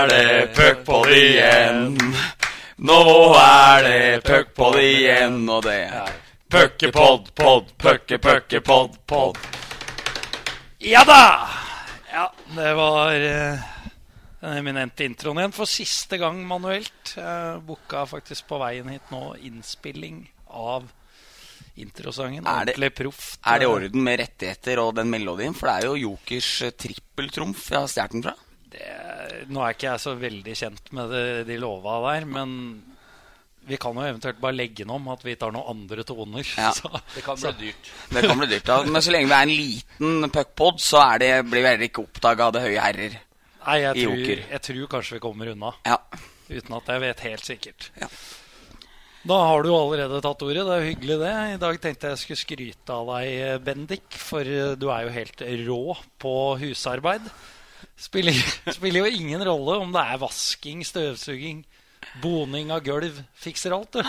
er det puckpod igjen. Nå er det puckpod igjen, og det er puckepod, pod, pucke, pucke, pod, pod. Ja da! Ja, det var eh, den eminente introen igjen for siste gang manuelt. Jeg booka faktisk på veien hit nå innspilling av introsangen. Det- Ordentlig proft. Er det i orden med rettigheter og den melodien? For det er jo Jokers eh, trippeltrumf jeg har stjålet den fra. Det- Nå er ikke jeg så veldig kjent med det, de lova der, men vi kan jo eventuelt bare legge den om at vi tar noen andre toner. Ja. Så, Det kan bli dyrt. Det kan bli dyrt. da Men så lenge vi er en liten puckpod, så er det, blir vi heller ikke oppdaga av det høye herrer. nei, jeg I tror, Joker. jeg tror kanskje vi kommer unna. Ja. Uten at jeg vet helt sikkert. Ja. Da har du jo allerede tatt ordet. Det er jo hyggelig, det. I dag tenkte jeg skulle skryte av deg, Bendik. For du er jo helt rå på husarbeid. Spiller, spiller jo ingen rolle om det er vasking, støvsuging, boning av gulv. Fikser alt, du.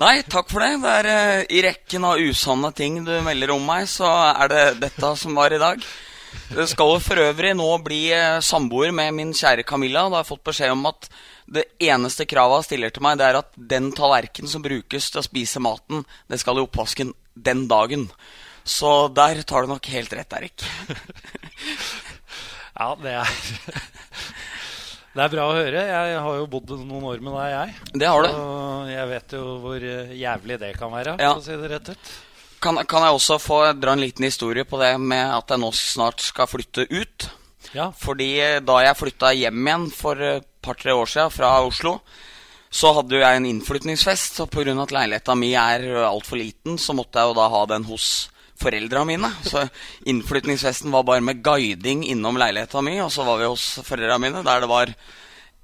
Nei, takk for det. Det er uh, I rekken av usanne ting du melder om meg, så er det dette som var i dag. Det skal jo for øvrig nå bli eh, samboer med min kjære Camilla. Da har jeg fått beskjed om at det eneste kravet hun stiller til meg, det er at den tallerken som brukes til å spise maten, det skal i oppvasken den dagen. Så der tar du nok helt rett, Erik. Ja, det er Det er bra å høre. Jeg har jo bodd noen år med deg, jeg. Det har du. Og jeg vet jo hvor eh, jævlig det kan være, Ja. for å si det rett ut. Kan, kan jeg også få dra en liten historie på det med at jeg nå snart skal flytte ut? Ja, Fordi eh, da jeg flytta hjem igjen for et par-tre år siden fra Oslo, så hadde jo jeg en innflytningsfest. Og pga. at leiligheta mi er altfor liten, så måtte jeg jo da ha den hos foreldra mine. Så innflytningsfesten var bare med guiding innom leiligheta mi, og så var vi hos foreldra mine, der det var,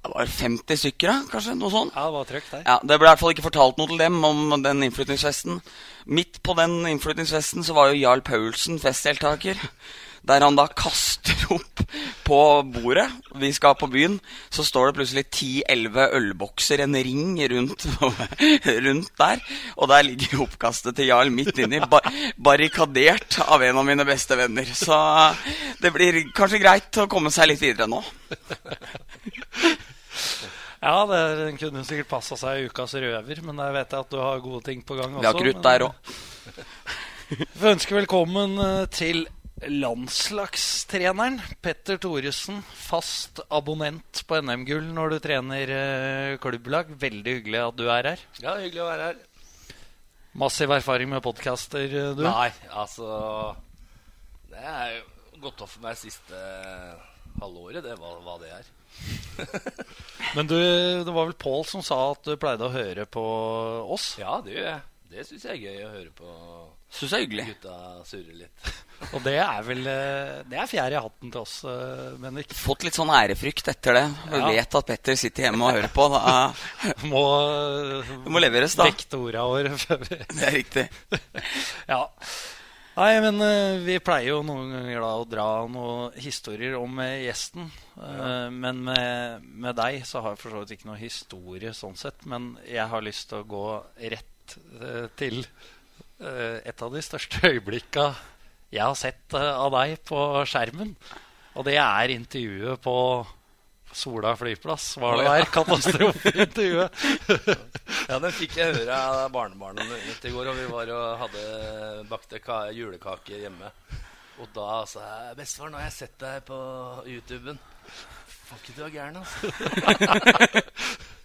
det var 50 stykker, da, kanskje? Noe sånt. ja det var trøkk der. Ja, Det ble i hvert fall ikke fortalt noe til dem om den innflytningsfesten. Midt på den innflytningsfesten så var jo Jarl Paulsen festdeltaker. Der han da kaster opp på bordet. Vi skal på byen. Så står det plutselig 10-11 ølbokser, en ring rundt, rundt der. Og der ligger oppkastet til Jarl midt inni, bar barrikadert av en av mine beste venner. Så det blir kanskje greit å komme seg litt videre nå. Ja, det den kunne sikkert passa seg i ukas røver, men der vet jeg at du har gode ting på gang også. Vi har krutt der òg. Vi ønsker velkommen eh, til landslagstreneren Petter Thoresen. Fast abonnent på NM-gull når du trener eh, klubblag. Veldig hyggelig at du er her. Ja, hyggelig å være her. Massiv erfaring med podkaster, du. Nei, altså Det er jo gått opp for meg siste halvåret, det hva, hva det er. Men du, det var vel Pål som sa at du pleide å høre på oss. Ja, det gjør jeg. Det syns jeg er gøy å høre på Synes jeg er hyggelig. gutta surre litt. Og det er vel eh, Det er fjær i hatten til oss, eh, Bendik. Fått litt sånn ærefrykt etter det. Vi Ja. vet at Petter sitter hjemme og hører på. Da. Må, eh, Det må leveres, da. vekte orda våre før vi Det er riktig. Ja. Nei, men eh, vi pleier jo noen ganger da å dra noen historier om eh, gjesten. Ja. Men med, med deg så har jeg for så vidt ikke noe historie sånn sett. Men jeg har lyst til å gå rett eh, til eh, et av de største øyeblikka jeg har sett eh, av deg på skjermen. Og det er intervjuet på Sola flyplass. Var det der? Katastrofeintervjuet. Ja, den fikk jeg høre av barnebarnet mitt i går, og vi var og hadde bakte julekaker hjemme. Og da sa jeg 'Bestefar, nå har jeg sett deg på YouTuben'. Fuck, du er gæren, altså.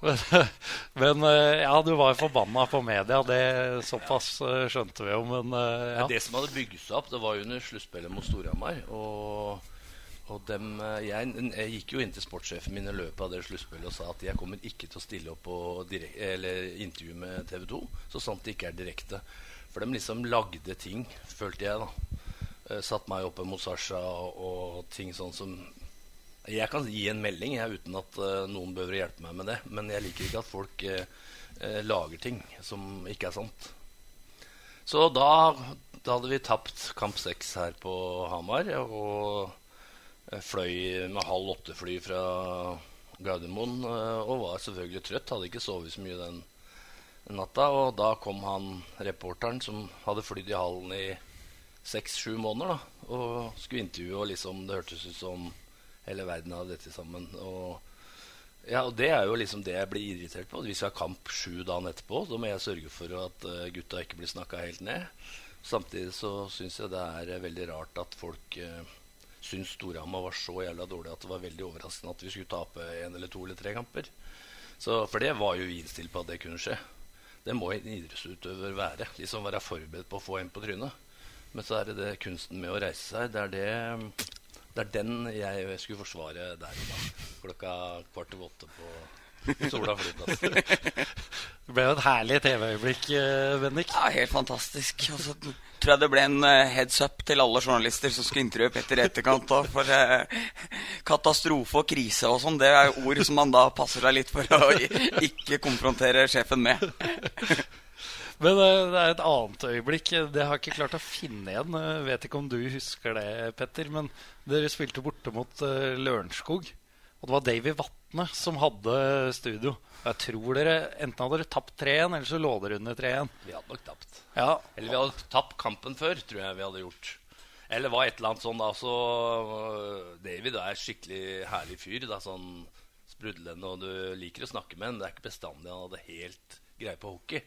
Men, eh, ja, du var forbanna på media. Det Såpass eh, skjønte vi jo, men eh, ja. Det som hadde bygd seg opp, det var jo under sluttspillet mot Storhamar. Og, og dem, jeg, jeg gikk jo inn til sportssjefen min i løpet av det sluttspillet og sa at jeg kommer ikke til å stille opp på intervju med TV 2 så sant det ikke er direkte. For de liksom lagde ting, følte jeg, da. Satt meg oppe mot Sasha og, og ting sånn som Jeg kan gi en melding jeg, uten at eh, noen behøver å hjelpe meg med det. Men jeg liker ikke at folk eh, eh, lager ting som ikke er sant. Så da, da hadde vi tapt kamp seks her på Hamar. Og fløy med halv åtte-fly fra Gardermoen. Og var selvfølgelig trøtt. Hadde ikke sovet så mye den natta. Og da kom han reporteren som hadde flydd i hallen i seks-sju måneder. da Og skulle intervjue, og liksom det hørtes ut som hele verden av dette sammen. Og, ja, og det er jo liksom det jeg blir irritert på. Hvis vi har kamp sju dagen etterpå, så må jeg sørge for at uh, gutta ikke blir snakka helt ned. Samtidig så syns jeg det er uh, veldig rart at folk uh, syns Storhamar var så jævla dårlig at det var veldig overraskende at vi skulle tape én eller to eller tre kamper. Så, for det var jo vi innstilt på at det kunne skje. Det må en idrettsutøver være. Liksom være forberedt på å få en på trynet. Men så er det, det kunsten med å reise seg. Det er, det, det er den jeg skulle forsvare der og da. Klokka kvart over åtte på Sola flyplass. det ble jo et herlig TV-øyeblikk, eh, Bendik. Ja, helt fantastisk. Og så tror jeg det ble en uh, heads up til alle journalister som skulle intervjue Petter i etterkant. For eh, katastrofe og krise og sånn, det er ord som man da passer seg litt for å ikke konfrontere sjefen med. Men uh, det er et annet øyeblikk. Det har jeg ikke klart å finne igjen. Jeg vet ikke om du husker det, Petter. Men dere spilte borte mot uh, Lørenskog. Og det var Davy Vatne som hadde studio. Jeg tror dere enten hadde dere tapt 3-1, eller så lå dere under 3-1. Vi hadde nok tapt. Ja. Eller vi hadde tapt kampen før, tror jeg vi hadde gjort. Eller var et eller annet sånn da. Så David er skikkelig herlig fyr. Da, sånn sprudlende, og du liker å snakke med ham. Det er ikke bestandig han hadde helt greie på hockey.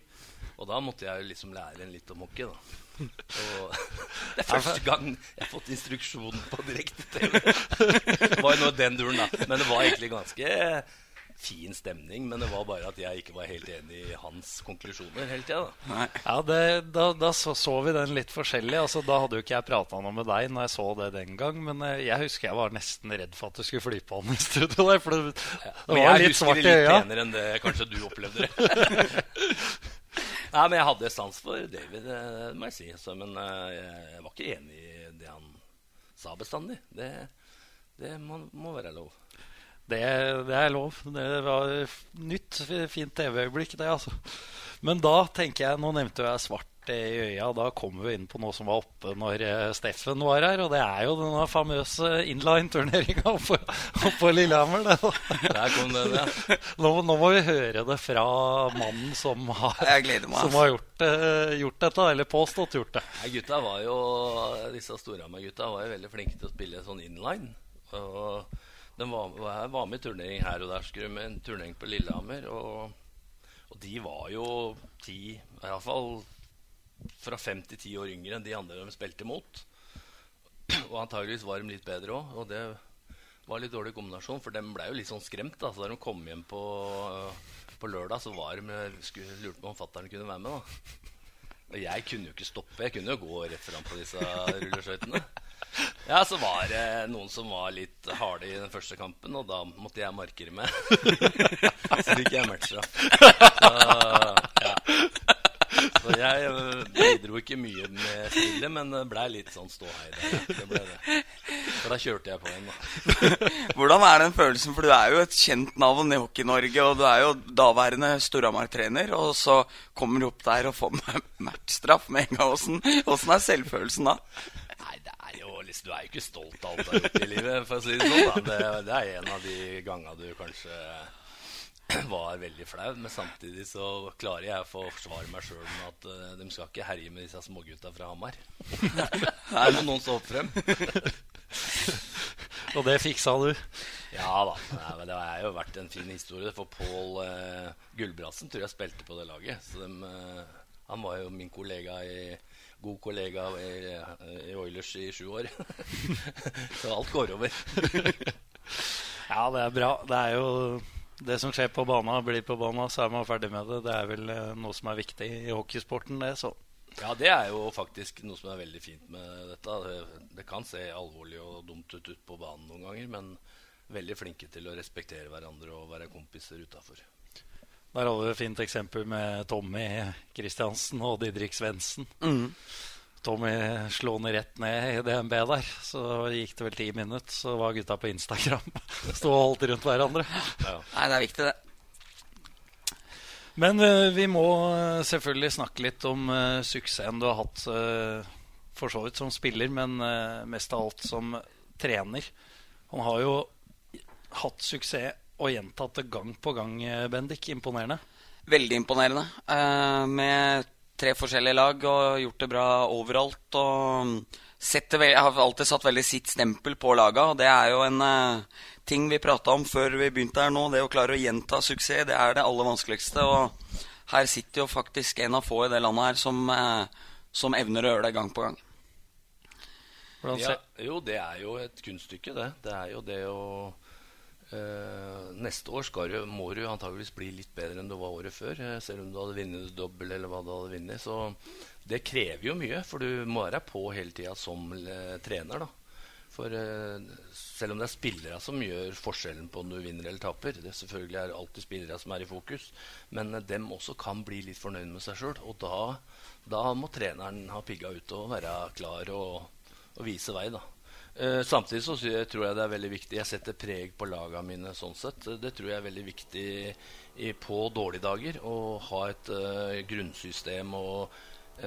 Og da måtte jeg liksom lære en litt om hockey. da og Det er første gang jeg har fått instruksjon på direkte-TV. Det var jo noe den duren, da. Men det var egentlig ganske fin stemning. Men det var bare at jeg ikke var helt enig i hans konklusjoner hele tida. Ja, det, da, da så, så, vi den litt forskjellig. Altså, da hadde jo ikke jeg prata noe med deg når jeg så det den gang. Men eh, jeg husker jeg var nesten redd for at du skulle fly på han i studio der. For det, det var men jeg litt svart i øya. Jeg husker det litt penere enn det kanskje du opplevde det. Nei, men jeg hadde sans for David, det eh, må jeg si. Så, men uh, jeg var ikke enig i det han sa bestandig. Det, det må, må, være lov. Det, det, er lov. Det var nytt, fint TV-øyeblikk, det, altså. Men da tenker jeg Nå nevnte jeg svart i øya. Da kommer vi inn på noe som var oppe når eh, Steffen var her. Og det er jo denne famøse inline-turneringa oppe, på Lillehammer. Der kom den, ja. Nå, nå, må vi høre det fra mannen som har, som har gjort, uh, gjort, dette, eller påstått gjort det. Ja, gutta var jo, Disse Storhamar-gutta var jo veldig flinke til å spille sånn inline. Og de var, var med i turnering her og der. Skulle med en turnering på Lillehammer. Og, og de var jo ti, iallfall fra fem til ti år yngre enn de andre de spilte mot. Og antageligvis var de litt bedre òg. Og det var litt dårlig kombinasjon, for de ble jo litt sånn skremt. da Så da de kom hjem på, på lørdag, så var de skulle, lurte på om fattern kunne være med. da Og jeg kunne jo ikke stoppe. Jeg kunne jo gå rett fram på disse rulleskøytene. Ja, så var det noen som var litt harde i den første kampen, og da måtte jeg markere med. så fikk jeg matchstraff. Ja. Så jeg eh, bidro ikke mye med spillet, men det blei litt sånn ståhei der. Det ble det. For da kjørte jeg på en, da. Hvordan er den følelsen? For du er jo et kjent navn i Hockey-Norge, og du er jo daværende Storhamar-trener, og så kommer du opp der og får matchstraff med en gang. Åssen er selvfølelsen da? Nei, det er jo liksom, Du er jo ikke stolt av alt du har gjort i livet, for å si det sånn. da. Det, det er en av de gangene du kanskje var veldig flau, men samtidig så klarer jeg å forsvare meg sjøl med at uh, de skal ikke herje med disse smågutta fra Hamar. Her må noen stå opp frem. Og det fiksa du? Ja da. Nei, det har jo vært en fin historie. For Pål uh, Gulbrandsen tror jeg spilte på det laget. Så de, uh, han var jo min kollega i god kollega i, i Oilers i sju år. så alt går over. ja, det er bra. Det er jo det som skjer på bana, blir på bana, så er man ferdig med det. Det er vel eh, noe som er viktig i hockeysporten, det. så. Ja, det er jo faktisk noe som er veldig fint med dette. Det, det kan se alvorlig og dumt ut, ut på banen noen ganger, men veldig flinke til å respektere hverandre og være kompiser utafor. Der hadde vi et fint eksempel med Tommy Kristiansen og Didrik Svendsen. Mm. Tommy slo ned rett ned i DNB der. Så gikk det vel ti minutter, så var gutta på Instagram. Sto og holdt rundt hverandre. Ja. Nei, det er viktig, det. Men uh, vi må uh, selvfølgelig snakke litt om uh, suksessen du har hatt for så vidt som spiller, men mest av alt som trener. Han har jo hatt suksess og gjentatt det gang på gang, Bendik. Imponerende. Veldig imponerende. med tre forskjellige lag og gjort det bra overalt. Og setter, jeg har alltid satt veldig sitt stempel på laga, og det er jo en uh, ting vi prata om før vi begynte her nå. Det å klare å gjenta suksess, det er det aller vanskeligste. Og her sitter jo faktisk en av få i det landet her som, uh, som evner å gjøre det gang på gang. Ja, jo, det er jo et kunststykke, det. Det er jo det å Uh, neste år skal du, må du antageligvis bli litt bedre enn du var året før. Uh, selv om du hadde vunnet dobbel eller hva du hadde vunnet. Så det krever jo mye, for du må være på hele tida som uh, trener. da. For selv om det er spillere som gjør forskjellen på om du vinner eller taper Det selvfølgelig er alltid spillere som er i fokus, men dem også kan bli litt fornøyd med seg sjøl. Og da, da, må treneren ha pigga ut og være klar og, og vise vei, da. Eh, samtidig så tror jeg det er veldig viktig Jeg setter preg på lagene mine sånn sett. Det tror jeg er veldig viktig i, på dårlige dager å ha et uh, grunnsystem og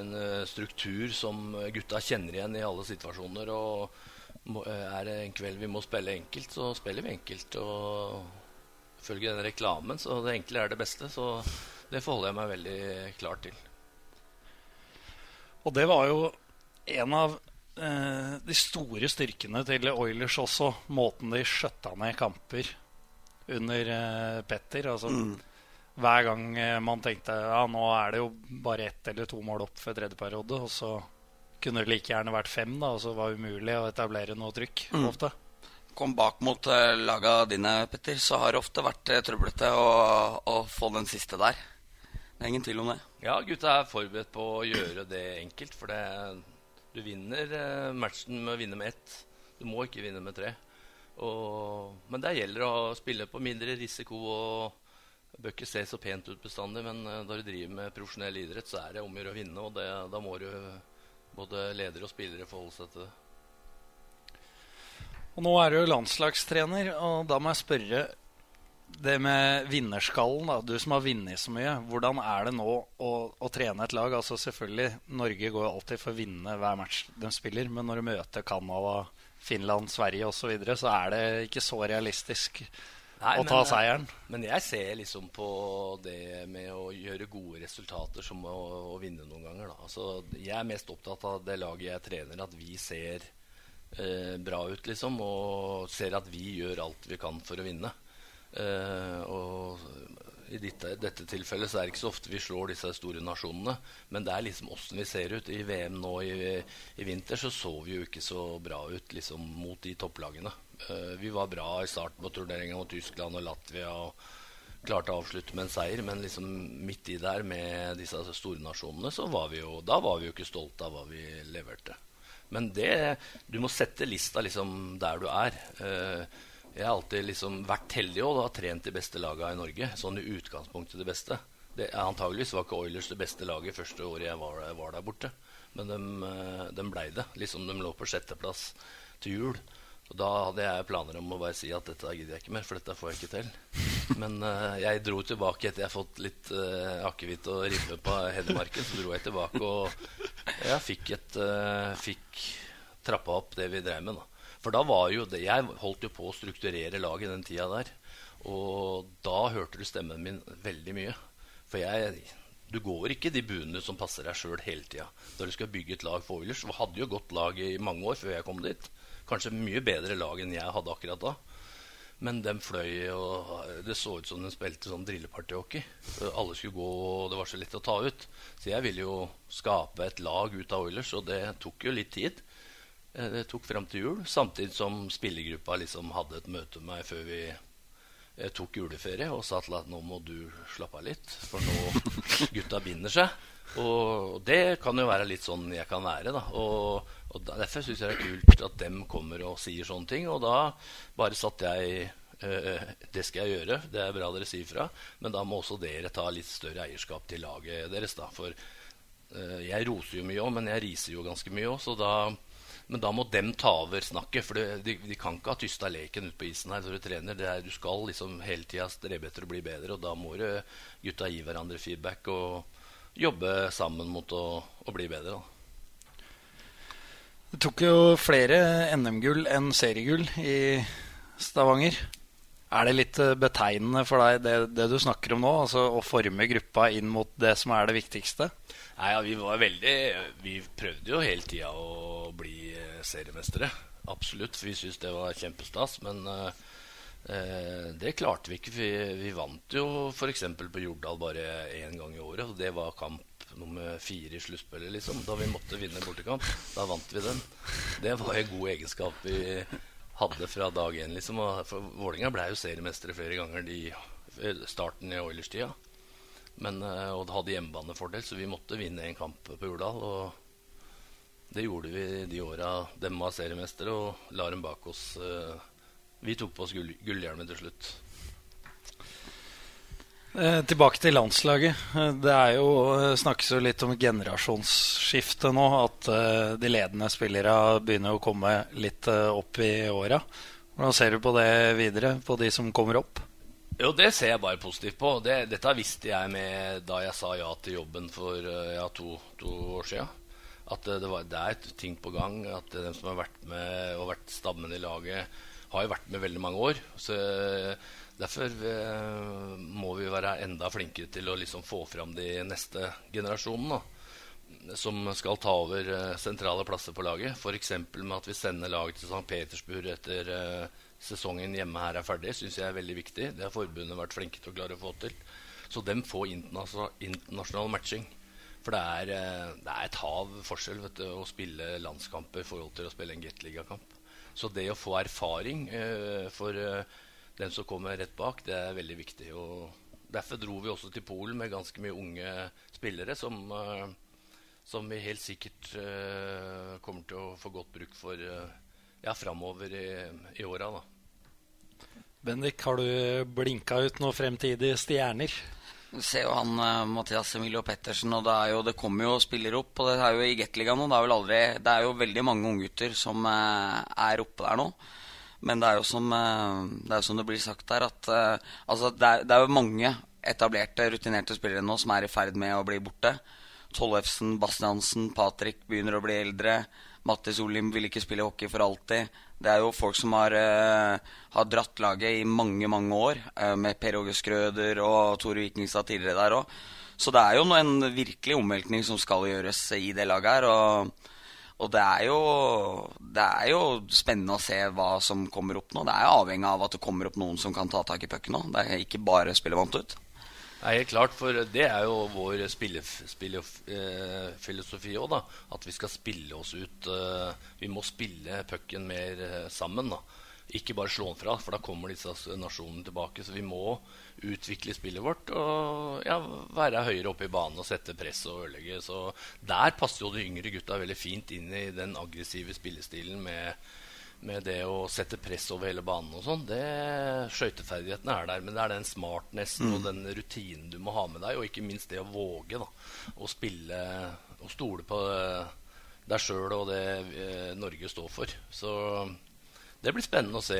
en uh, struktur som gutta kjenner igjen i alle situasjoner. Og må, er det en kveld vi må spille enkelt, så spiller vi enkelt. Og følger den reklamen, så det enkle er det beste. Så det forholder jeg meg veldig klar til. Og det var jo en av eh, de store styrkene til Oilers også. Måten de skjøtta ned kamper under eh, Petter. Altså, mm. Hver gang eh, man tenkte ja, nå er det jo bare ett eller to mål opp for tredje periode, og så kunne det like gjerne vært fem, da, og så var det umulig å etablere noe trykk. Mm. ofte. Kom bak mot laga dine, Petter, så har det ofte vært trøblete å, å, få den siste der. Det er ingen tvil om det. Ja, gutta er forberedt på å gjøre det enkelt. For det, du vinner eh, matchen med å vinne med ett. Du må ikke vinne med tre. Og, men det gjelder å spille på mindre risiko. og Det bør ikke se så pent ut bestandig, men uh, når du driver med profesjonell idrett, så er det om å gjøre å vinne. Og det, da må du både ledere og spillere forholde seg til det. Og Nå er du landslagstrener, og da må jeg spørre det med vinnerskallen, da, du som har vunnet så mye. Hvordan er det nå å, å, trene et lag? Altså selvfølgelig, Norge går alltid for å vinne hver match de spiller. Men når du møter Canada, Finland, Sverige osv., så, videre, så er det ikke så realistisk Nei, å ta men, seieren. Men jeg ser liksom på det med å gjøre gode resultater som å, å vinne noen ganger. Da. Altså, jeg er mest opptatt av det laget jeg trener, at vi ser eh, bra ut, liksom. Og ser at vi gjør alt vi kan for å vinne. Uh, og i dette, dette, tilfellet så er det ikke så ofte vi slår disse store nasjonene. Men det er liksom åssen vi ser ut. I VM nå i, i, vinter så så vi jo ikke så bra ut liksom, mot de topplagene. Uh, vi var bra i starten på turneringa mot Tyskland og Latvia og klarte å avslutte med en seier. Men liksom midt i der med disse store nasjonene så var vi jo, da var vi jo ikke stolte av hva vi leverte. Men det, du må sette lista liksom der du er. Uh, jeg har alltid liksom vært heldig og da trent de beste lagene i Norge. Sånn i utgangspunktet det beste. Det, antageligvis var ikke Oilers det beste laget første året jeg var, var der borte. Men de, eh, de blei det. Liksom De lå på sjetteplass til jul. Og Da hadde jeg planer om å bare si at dette gidder jeg ikke mer, for dette får jeg ikke til. Men uh, jeg dro tilbake etter jeg har fått litt uh, akevitt og ribbe på Hedmarken. Så dro jeg tilbake, og jeg fikk, et, uh, fikk trappa opp det vi drev med. da for da var jo det Jeg holdt jo på å strukturere laget den tida der. Og da hørte du stemmen min veldig mye. For jeg du går ikke de buene som passer deg sjøl hele tida. Når du skal bygge et lag for Oilers. Vi hadde jo godt lag i mange år før jeg kom dit. Kanskje mye bedre lag enn jeg hadde akkurat da. Men de fløy, og det så ut som de spilte sånn drillepartyhockey. Alle skulle gå, og det var så lett å ta ut. Så jeg ville jo skape et lag ut av Oilers, og det tok jo litt tid. Eh, det tok frem til jul, samtidig som spillergruppa liksom hadde et møte med meg før vi eh, tok juleferie og sa til at nå må du slappe av litt, for nå gutta binder seg. Og det kan jo være litt sånn jeg kan være. da Og, og Derfor syns jeg det er kult at dem kommer og sier sånne ting. Og da bare satte jeg eh, det skal jeg gjøre, det er bra dere sier fra. Men da må også dere ta litt større eierskap til laget deres. da For eh, jeg roser jo mye òg, men jeg riser jo ganske mye òg. Så da men da må dem ta over snakket. For de, de, kan ikke ha tysta leken ute på isen her når du trener. Er, du skal liksom hele tida strebe etter å bli bedre, og da må du gutta gi hverandre feedback og jobbe sammen mot å, å bli bedre. Da. Det tok jo flere NM-gull enn seriegull i Stavanger. Er det litt eh, betegnende for deg det, det, du snakker om nå? Altså Å forme gruppa inn mot det som er det viktigste? Nei, ja, Vi var veldig Vi prøvde jo hele tida å bli eh, seriemestere. Absolutt. For vi syntes det var kjempestas. Men uh, det klarte vi ikke. Vi, vi vant jo f.eks. på Jordal bare én gang i året. Og det var kamp nummer fire i sluttspillet, liksom. Da vi måtte vinne bortekamp. Da vant vi den. Det var en god egenskap vi hadde fra dag én. Liksom. For Vålinga ble jo seriemestere flere ganger i starten i Oilers-tida. Eh, og det hadde hjemmebanefordel, så vi måtte vinne en kamp på Jordal. Og det gjorde vi de åra dem var seriemestere, og la dem bak oss. Eh, vi tok på oss gull, gullhjelmen til slutt. Eh, tilbake til landslaget. Eh, det er jo, eh, snakkes jo litt om generasjonsskifte nå. At de ledende spillere begynner å komme litt opp i åra. Hvordan ser du på det videre, på de som kommer opp? Jo, det ser jeg bare positivt på. Det, dette visste jeg med da jeg sa ja til jobben for ja, to, to år sia. At det, var, det er ting på gang. At de som har vært med og vært stammen i laget, har jo vært med veldig mange år. Så Derfor eh, må vi være enda flinkere til å liksom få fram de neste generasjonene. Som skal ta over eh, sentrale plasser på laget. F.eks. med at vi sender laget til St. Petersburg etter eh, sesongen hjemme her er ferdig. Synes jeg er veldig viktig. Det har forbundet vært flinke til å klare å få til. Så dem får internasjonal matching. For det er, det er, et hav forskjell vet du, å spille landskamper i forhold til å spille en Gateliga-kamp. Så det å få erfaring eh, for eh, den som kommer rett bak, det er veldig viktig. Og derfor dro vi også til Polen med ganske mye unge spillere som, uh, som vi helt sikkert uh, kommer til å få godt bruk for uh, ja, framover i, i åra. Bendik, har du blinka ut noen fremtidige stjerner? Du ser jo han uh, Mathias Emilio Pettersen, og det, jo, det, kommer jo spillere opp. Og det er jo i Gateligaen nå. Det er, aldri, det er jo veldig mange unggutter som uh, er oppe der nå. Men det er jo som eh, det, som det blir sagt der, at uh, altså det, er, det, er, jo mange etablerte, rutinerte spillere nå som er i ferd med å bli borte. Tollefsen, Bastiansen, Patrick begynner å bli eldre. Mattis Olim vil ikke spille hockey for alltid. Det er jo folk som har, uh, har dratt laget i mange, mange år, uh, med Per Åge Skrøder og Tore Vikingstad tidligere der òg. Så det er jo en virkelig omveltning som skal gjøres i det laget her. og og det er, jo, det er jo spennende å se hva som kommer opp nå. Det er jo avhengig av at det kommer opp noen som kan ta tak i pucken nå. Det er ikke bare spille vant ut. Er helt klart, for det er jo vår spillefilosofi òg, da. At vi skal spille oss ut. Eh, vi må spille pucken mer eh, sammen, da. Ikke bare slå den fra, for da kommer disse nasjonene tilbake. Så vi må utvikle spillet vårt og ja, være høyere oppe i banen og sette press og ødelegge. Så der passer jo de yngre gutta veldig fint inn i den aggressive spillestilen med, med det å sette press over hele banen og sånn. Skøyteferdighetene er der, men det er den smartnessen mm. og den rutinen du må ha med deg, og ikke minst det å våge da, å spille og stole på deg sjøl og det eh, Norge står for. Så det blir spennende å se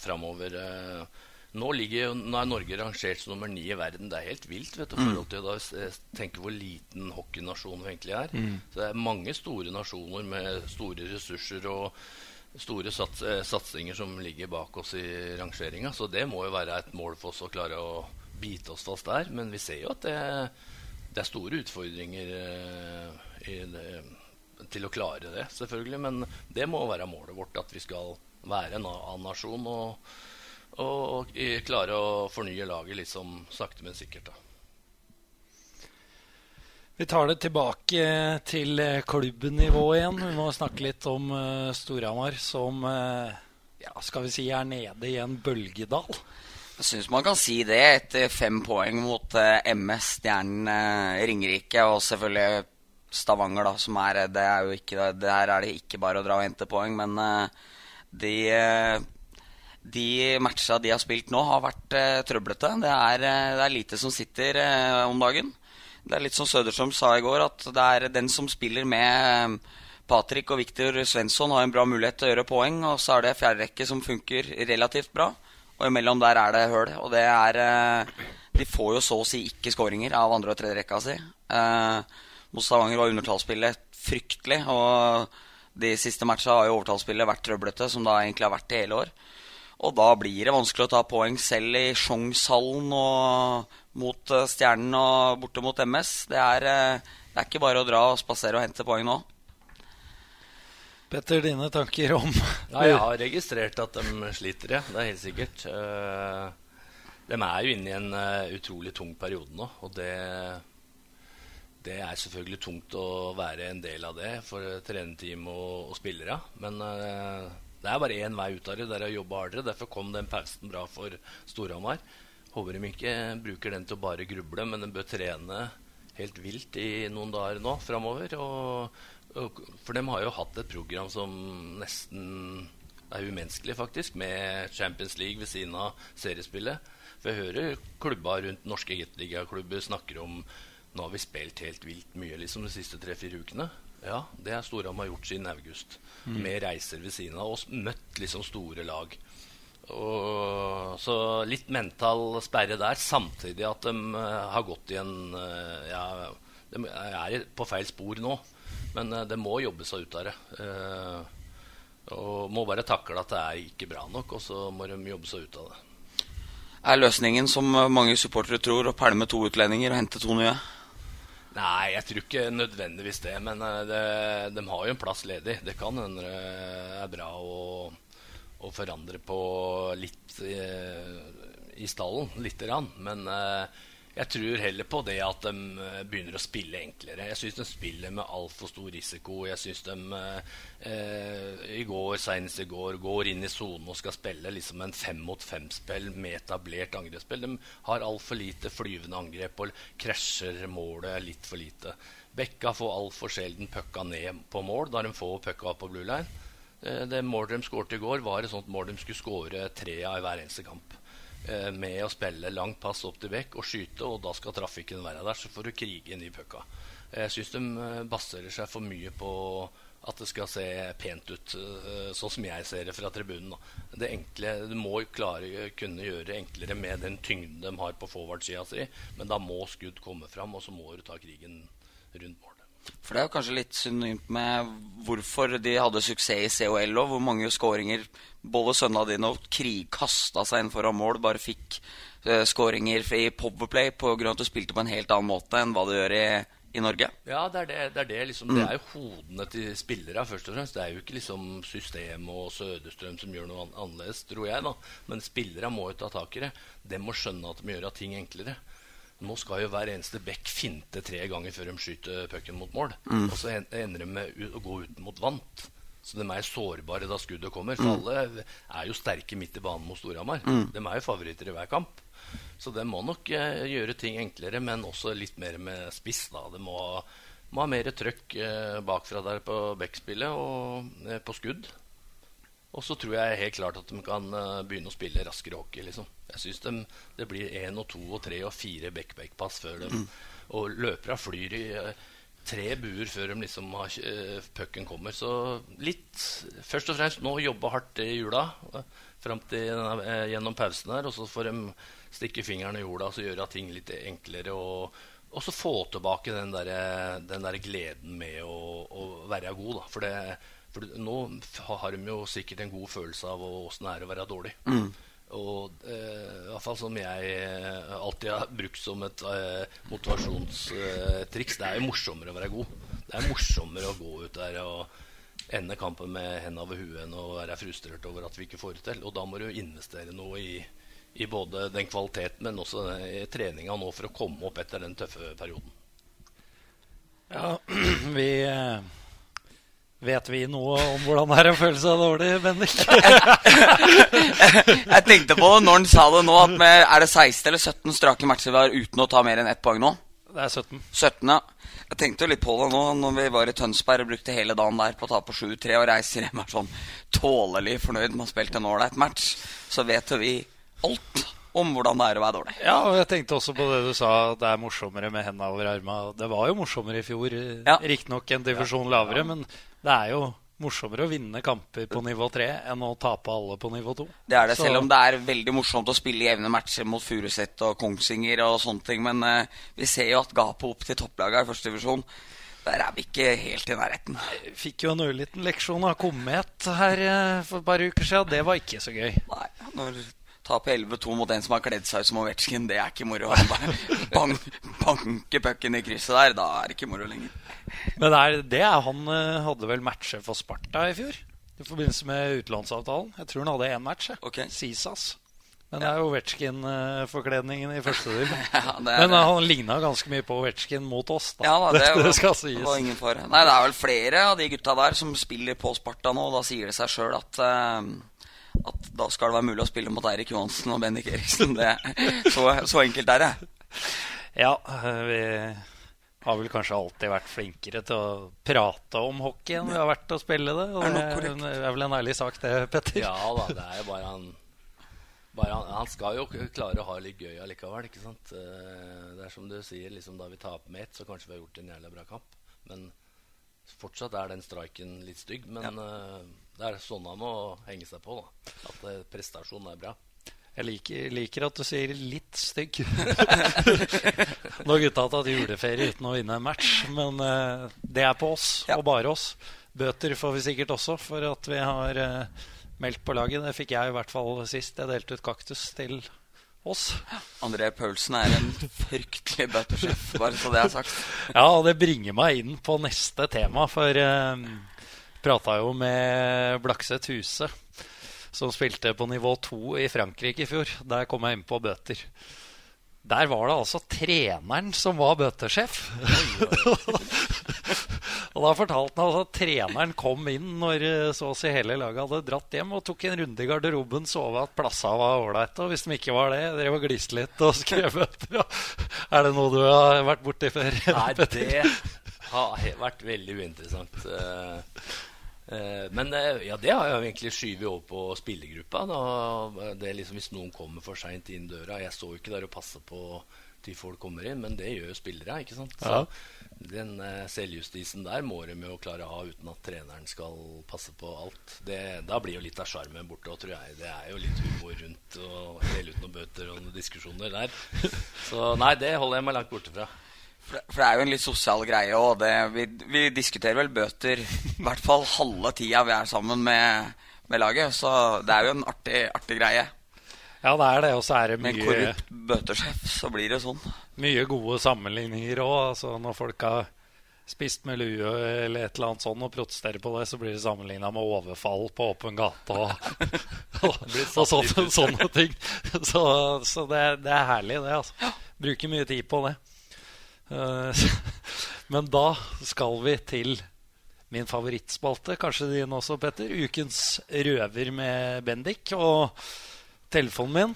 framover. Eh, nå, ligger, nå, er Norge rangert som nummer ni i verden. Det er helt vilt vet du, mm. forhold til å tenke hvor liten hockeynasjon vi egentlig er. Mm. Så det er mange store nasjoner med store ressurser og store sats, eh, satsinger som ligger bak oss i rangeringa. Så det må jo være et mål for oss å klare å bite oss fast der. Men vi ser jo at det, det er store utfordringer eh, det, til å klare det, selvfølgelig. Men det må være målet vårt, at vi skal være en annen nasjon og, og, og, klare å fornye laget liksom sakte, men sikkert. da. Vi tar det tilbake til klubbnivå igjen. Vi må snakke litt om uh, Storhamar, som uh, ja, skal vi si er nede i en bølgedal. Jeg syns man kan si det etter fem poeng mot uh, MS, Stjernen, Ringerike og selvfølgelig Stavanger, da, som er Det er jo ikke Der er det ikke bare å dra og hente poeng, men de, de matcha de har spilt nå, har vært uh, trøblete. Det er, uh, det er, lite som sitter om dagen. Det er litt som Søderstrøm sa i går, at det er den som spiller med Patrick og Viktor Svensson, har en bra mulighet til å gjøre poeng. Og så er det fjerderekke som funker relativt bra. Og imellom der er det høl. Og det er De får jo så å si ikke skåringer av andre- og tredjerekka si. Mot Stavanger var undertallsspillet fryktelig. og de siste matcha har jo overtallsspillet vært trøblete, som det egentlig har vært det hele år. Og da blir det vanskelig å ta poeng selv i Sjongshallen og mot uh, Stjernen og borte mot MS. Det er, uh, det er ikke bare å dra og spasere og hente poeng nå. Petter, dine tanker om Ja, jeg har registrert at de sliter, ja. Det er helt sikkert. Uh, de er jo inne i en utrolig tung periode nå, og det det er selvfølgelig tungt å være en del av det for trenerteam og, og spillere. Men uh, det er bare én vei ut av det. Det er å jobbe hardere. Derfor kom den pausen bra for Storhamar. Håper de ikke bruker den til å bare gruble, men de bør trene helt vilt i noen dager nå framover. For de har jo hatt et program som nesten er umenneskelig, faktisk, med Champions League ved siden av seriespillet. For jeg hører klubba rundt norske hitligaklubber snakker om nå har vi spilt helt vilt mye liksom, de siste tre-fire ukene. Ja, det har Storhamar gjort siden august. Mm. Med reiser ved siden av oss. Møtt liksom store lag. Og, så litt mental sperre der, samtidig at de uh, har gått i en uh, Ja, de er på feil spor nå. Men uh, det må jobbe seg ut av det. og må bare takle at det er ikke bra nok, og så må de jobbe seg ut av det. Er løsningen, som mange supportere tror, å pælme to utlendinger og hente to nye? Nei, jeg tror ikke nødvendigvis det. Men eh, det, de har jo en plass ledig. Det kan hende det er bra å, å forandre på litt i, eh, i stallen. Lite grann. Men uh, jeg tror heller på det at de eh, begynner å spille enklere. Jeg syns de spiller med altfor stor risiko. Jeg syns de eh, i går, senest i går går inn i sonen og skal spille liksom en fem mot fem-spill med etablert angrepsspill. De har altfor lite flyvende angrep og krasjer målet litt for lite. Bekka får altfor sjelden pucka ned på mål da de får pucka på blue line. Eh, det målet de skåret i går, var et sånt mål de skulle skåre tre av i hver eneste kamp. Eh, med å spille langt pass opp til bekk og skyte, og da skal trafikken være der. Så får du krige inn i pucka. Jeg syns de eh, baserer seg for mye på at det skal se pent ut, eh, sånn som jeg ser det fra tribunen. Det enkle, Du må klare kunne gjøre det enklere med den tyngden de har på forward-sida si, men da må skudd komme fram, og så må du ta krigen rundt mål. For det er jo kanskje litt synonymt med hvorfor de hadde suksess i COL òg. Hvor mange skåringer både sønnene dine og Krig kasta seg inn foran mål. Bare fikk uh, skåringer i Powerplay pga. at du spilte på en helt annen måte enn hva du gjør i, i Norge. Ja, det er, det, det, er det, liksom, mm. det er jo hodene til spillere, først og fremst. Det er jo ikke liksom systemet og Søderstrøm som gjør noe annerledes, tror jeg. da. Men spillere må jo ta tak i det. De må skjønne at de må gjøre ting enklere. Nå skal jo hver eneste bekk finte tre ganger før de skyter pucken mot mål. Mm. Og så ender de med å gå ut mot vant. Så de er sårbare da skuddet kommer. For mm. alle er jo sterke midt i banen mot Storhamar. Mm. De er jo favoritter i hver kamp. Så de må nok eh, gjøre ting enklere, men også litt mer med spiss. da. De må, må ha mer trøkk eh, bakfra der på backspillet og eh, på skudd. Og så tror jeg helt klart at de kan uh, begynne å spille raskere hockey. liksom. Jeg syns de, det blir én og to og tre og fire back-back-pass før de Mm. Og løperne flyr i uh, tre buer før de liksom har uh, pucken kommer. Så litt Først og fremst nå jobbe hardt i jula fram til gjennom pausen her. Og så får de stikke fingeren i jorda og så gjøre ting litt enklere. og og så få tilbake den der, den der gleden med å, å være god. Da. For det, for nå har de jo sikkert en god følelse av åssen det er å være dårlig. Mm. Og eh, i hvert fall som jeg eh, alltid har brukt som et eh, motivasjonstriks. det er jo morsommere å være god. Det er morsommere å gå ut der og ende kampen med hendene over huet enn å være frustrert over at vi ikke får det til. Og da må du investere noe i, i både den kvaliteten, men også treninga nå for å komme opp etter den tøffe perioden. Ja, vi... Eh Vet vi noe om hvordan det er å føle seg dårlig, Bendik? jeg tenkte på det når han sa det nå, at med, er det 16 eller 17 strake matcher vi har uten å ta mer enn ett poeng nå? Det er 17. 17, ja. Jeg tenkte jo litt på det nå når vi var i Tønsberg og brukte hele dagen der på å ta på 7-3 og reiser hjem er sånn tålelig fornøyd med å ha spilt en ålreit match. Så vet jo vi alt om hvordan det er å være dårlig. Ja, og jeg tenkte også på det du sa, det er morsommere med hendene over armene. Det var jo morsommere i fjor, ja. riktignok en divisjon ja. lavere, men det er jo morsommere å vinne kamper på nivå 3 enn å tape alle på nivå 2. Det er det, Så... selv om det er veldig morsomt å spille jevne matcher mot Furuset og Kongsvinger og sånne ting. Men uh, vi ser jo at gapet opp til topplaget i første divisjon Der er vi ikke helt i nærheten. Fikk jo en ørliten leksjon av Komet her eh, for et par uker siden. Det var ikke så gøy. Nei, når taper 11-2 mot en som har kledd seg ut som Ovetsjkin, det er ikke moro. Bang, banke pucken i krysset der, da er det ikke moro lenger. Men er, det er han eh, hadde vel matcher for Sparta i fjor? I forbindelse med utenlandsavtalen. Jeg tror han hadde én match. Okay. Sisas. Men det er Ovetsjkin-forkledningen i første del. Ja, Men eh, han ligna ganske mye på Ovetsjkin mot oss, da. Ja, da, det, det, var- skal sies. det Nei, det er vel flere av de gutta der som spiller på Sparta nå. Og da sier det seg sjøl at, uh, at da skal det være mulig å spille mot Eirik Johansen og Bendik Eriksen. Det, så, så enkelt er det. Ja, vi har vel kanskje alltid vært flinkere til å prate om hockey enn vi har vært til å spille det. Og det er, det er vel en ærlig sak, det, Petter? Ja da, det er jo bare han bare han, han skal jo klare å ha litt gøy allikevel, ikke sant. Eh, Det er som du sier, liksom da vi taper med ett, så kanskje vi har gjort en jævla bra kamp. Men fortsatt er den striken litt stygg. Men ja. det er sånn han må henge seg på, da. At eh, prestasjonen er bra. Jeg liker, liker at du sier 'litt stygg'. Når gutta har tatt juleferie uten å vinne en match. Men uh, det er på oss, Ja. og bare oss. Bøter får vi sikkert også for at vi har uh, meldt på laget. Det fikk jeg i hvert fall sist. Jeg delte ut kaktus til oss. André Paulsen er en fryktelig bøttesjef, bare så det er sagt. Ja, og det bringer meg inn på neste tema, for uh, prata jo med Blakseth Huse, som spilte på nivå 2 i Frankrike i fjor. Der kom jeg inn på bøter. Der var det altså treneren som var bøtesjef. og da fortalte han altså at treneren kom inn når eh, så å si hele laget hadde dratt hjem, og tok en runde i garderoben, så at plassa var ålreite. Og hvis de ikke var det, drev og gliste litt og skrev bøter. Er det noe du har vært borti før? Nei, det har vært veldig uinteressant. Eh, Men eh, ja, det har jeg egentlig skyvet over på spillergruppa. Er liksom Hvis noen kommer for seint inn døra Jeg står ikke der og passer på til folk kommer inn, men det gjør jo spillere. ikke sant? Så Ja. Den eh, selvjustisen der må de jo klare å ha uten at treneren skal passe på alt. Det, da blir jo litt av sjarmen borte. Og tror jeg Det er jo litt humor rundt og dele ut noen bøter og noen diskusjoner der. Så nei, det holder jeg meg langt borte fra. For det, for det er jo en litt sosial greie òg. Vi, vi diskuterer vel bøter i hvert fall halve tida vi er sammen med, med laget. Så det er jo en artig, artig greie. Ja, det er det. Og så er det Med en korrupt bøtesjef så blir det sånn. mye gode sammenligninger òg. Altså, når folk har spist med lue eller et eller annet sånt og protesterer på det, så blir det sammenligna med overfall på åpen gate og, og, og sånne, sånne ting. Så, så det, det er herlig, det. altså. Bruker mye tid på det. Eh, Men da skal vi til min favorittspalte, kanskje din også, Petter. Ukens røver med Bendik. Og telefonen min,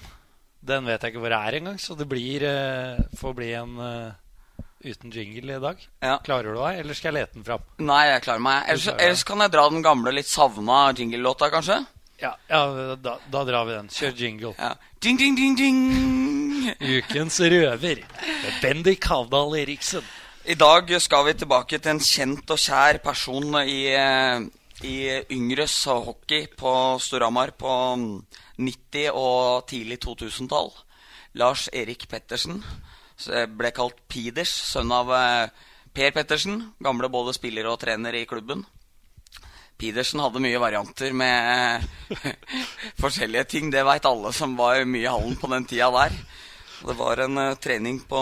den vet jeg ikke hvor det er engang, så det blir, eh, får bli en eh, uten jingle i dag. Ja. Klarer du deg, eller skal jeg lete den fram? Nei, jeg klarer meg. Ellers, ellers kan jeg dra den gamle, litt savna jingle-låta, kanskje? Ja, ja da, da drar vi den. Kjør jingle. Ja. Ding, ding, ding, ding. Ukens røver Bendik Havdal Eriksen. I dag skal vi tilbake til en kjent og kjær person i, eh, i yngres hockey på Storhamar på 90- og tidlig 2000-tall. Lars Erik Pettersen. Ble kalt Piders, sønn av eh, Per Pettersen. Gamle både spiller og trener i klubben. Pedersen hadde mye varianter med forskjellige ting. Det veit alle som var mye i hallen på den tida der. Det var en uh, trening på,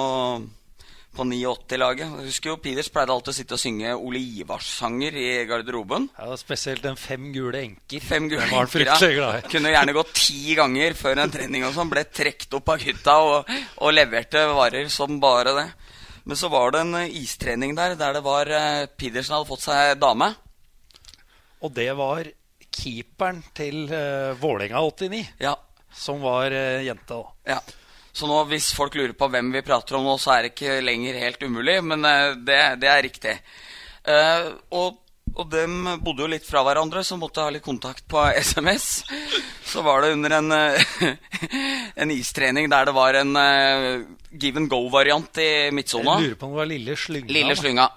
på 89-laget. Jeg husker jo Piders pleide alltid å sitte og synge Ole Ivars-sanger i garderoben. Ja, spesielt den Fem gule enker. Fem gule Den var han enker, ja. fryktelig glad i. Kunne gjerne gått ti ganger før en trening og sånn. Ble trukket opp av gutta og, og leverte varer som bare det. Men så var det en eh, istrening der der det var uh, Pedersen hadde fått seg dame. Og det var keeperen til uh, Vålerenga 89, Ja, som var uh, jente. da Ja. Så nå, hvis folk lurer på hvem vi prater om nå, så er det ikke lenger helt umulig, men eh, det, det er riktig. Eh, og, og dem bodde jo litt fra hverandre, så måtte jeg ha litt kontakt på SMS. Så var det under en, eh, en istrening der det var en give and go-variant i midtsona. Jeg lurer på om det var Lille Slynga. Lille slynga.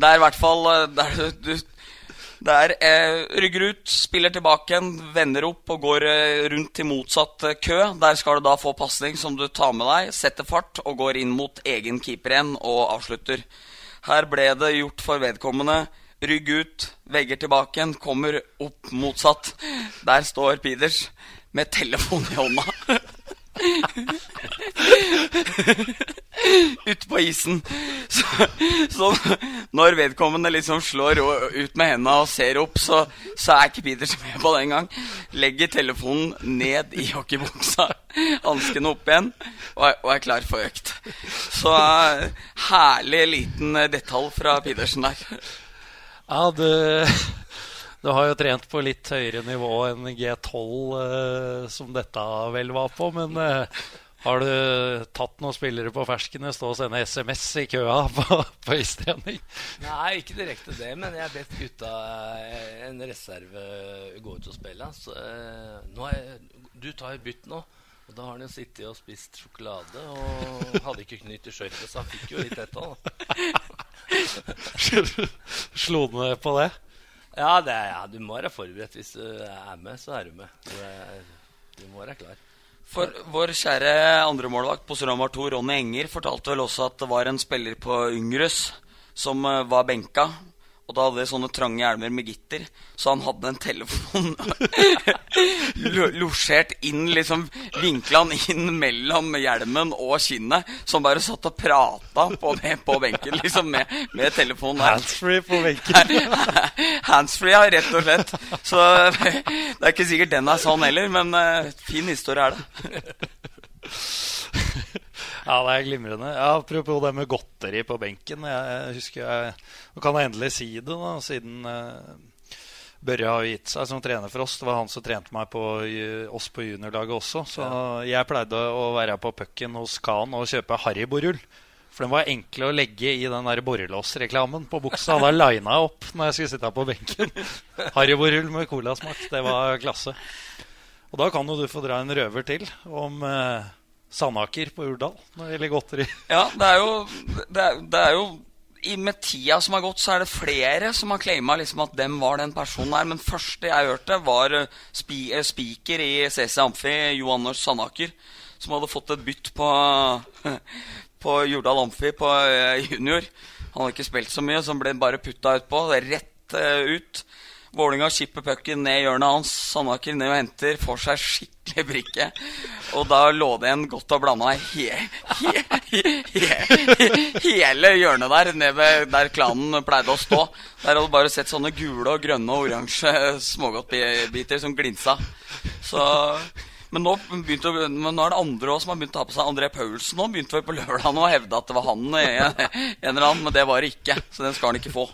Er hvert fall Der du, du der eh, rygger ut, spiller tilbake igjen, vender opp og går eh, rundt til motsatt eh, kø. Der skal du da få pasning som du tar med deg, setter fart og går inn mot egen keeper igjen og avslutter. Her ble det gjort for vedkommende. Rygg ut, vegger tilbake igjen, kommer opp motsatt. Der står Peders med telefon i hånda. Ute på isen. Så, så når vedkommende liksom slår ut med hendene og ser opp, så, så er ikke Peters med på det engang. Legger telefonen ned i hockeybuksa, hanskene opp igjen, og er, og er klar for økt. Så herlig liten detalj fra Pedersen der. Ja, du, du har jo trent på litt høyere nivå enn G12, eh, som dette vel var på. Men eh, har du tatt noen spillere på ferskene, stå og sende SMS i køa på, på istrening? Nei, ikke direkte det, men jeg har bedt gutta eh, en reserve gå ut og spille. Så jeg, du tar bytt nå. Og da har han jo sittet og spist sjokolade og hadde ikke knytt i skøytene, så han fikk jo litt etterpå. Slo du ned på det? Ja, det ja, du må være forberedt. Hvis du er med, så er du med. Du, er, du må være klar. For vår kjære andremålvakt på Storhamar 2, Ronny Enger, fortalte vel også at det var en spiller på Yngres som eh, var benka. Og da hadde de sånne trange hjelmer med gitter, så han hadde en telefon losjert inn, liksom vinkla han inn mellom hjelmen og kinnet, som bare satt og prata på, på benken, liksom, med, med telefonen. Handsfree på benken. Handsfree, ja, rett og slett. Så det er ikke sikkert den er sånn heller, men uh, fin historie er det. Ja, det er glimrende. Ja, apropos det med godteri på benken. Jeg husker jeg, Nå kan jeg endelig si det, da, siden uh, Børre har gitt seg som trener for oss. Det var han som trente meg på oss på juniorlaget også. Så jeg pleide å være på pucken hos Khan og kjøpe Haribo-rull. For den var enkel å legge i den der borrelåsreklamen på buksa. Da lina jeg opp når jeg skulle sitte her på benken. Haribo-rull med colasmak. Det var klasse. Og da kan jo du få dra en røver til om uh, Sandaker på Urdal når det gjelder godteri. Ja, det er jo, det er, det er jo i, Med tida som har gått, så er det flere som har claima liksom at dem var den personen her. Men første jeg hørte, var spi, spiker i CC Amfi, Jo Anders Sandaker, som hadde fått et bytt på, på Jordal Amfi på junior. Han hadde ikke spilt så mye, så han ble bare putta utpå. Rett ut. Vålinga skipper pucken ned i hjørnet hans. Sandaker ned og henter. Får seg skikkelig brikke. Og da lå det en godt og blanda he, he, he, hele hjørnet der, ned ved der klanen pleide å stå. Der hadde du bare sett sånne gule og grønne og oransje smågodtbiter som glinsa. Så men nå, begynte, men nå er det andre også som har begynt å ta på seg André Paulsen nå begynte vel på lørdag å hevde at det var han, en, en eller annen, men det var det ikke. Så den skal han ikke få.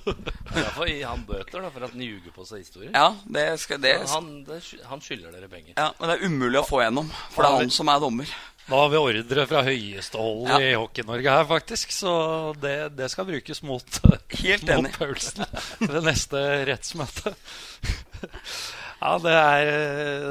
Derfor gir han bøter da, for at han ljuger på seg historier. Ja, det skal, det, han, det, han, skylder dere penger. Ja, Men det er umulig å få gjennom, for det er han som er dommer. Da har vi ordre fra høyeste hold ja. i Hockey-Norge her, faktisk. Så det, det skal brukes mot, Helt mot Paulsen ved neste rettsmøte. Ja, det, er,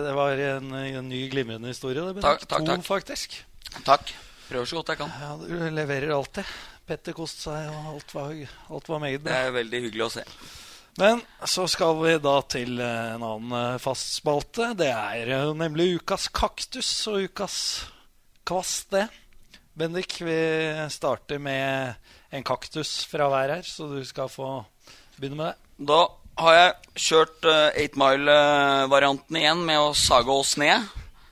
det var en, en, ny glimrende historie. Det takk, takk, to, takk. faktisk. Takk. Prøver så godt jeg kan. Ja, Du leverer alltid. Petter koste seg, og alt var, alt var meget bra. Det er veldig hyggelig å se. Men så skal vi da til en annen eh, fast spalte. Det er eh, nemlig ukas kaktus og ukas kvast, det. Bendik, vi starter med en kaktus fra hver her, så du skal få begynne med det. Da har jeg kjørt uh, Mile-varianten igjen med å sage oss ned.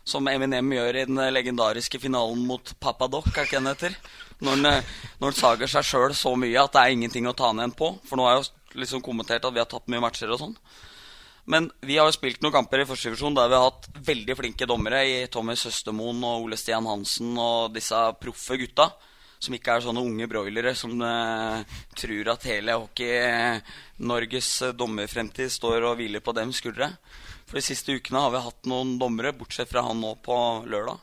Som Eminem gjør i den legendariske finalen mot Papadok, er ikke den heter? Han, eh, når han sager seg sjøl så mye at det er ingenting å ta ned på. For nå har jeg liksom kommentert at vi har tatt mye matcher og sånn. Men vi har jo spilt noen kamper i første divisjon der vi har hatt veldig flinke dommere i Tommy Søstermoen og Ole Stian Hansen og disse proffe gutta som ikke er sånne unge broilere som uh, tror at hele Hockey-Norges uh, dommerfremtid står og hviler på dems skuldre. For de siste ukene har vi hatt noen dommere, bortsett fra han nå på lørdag,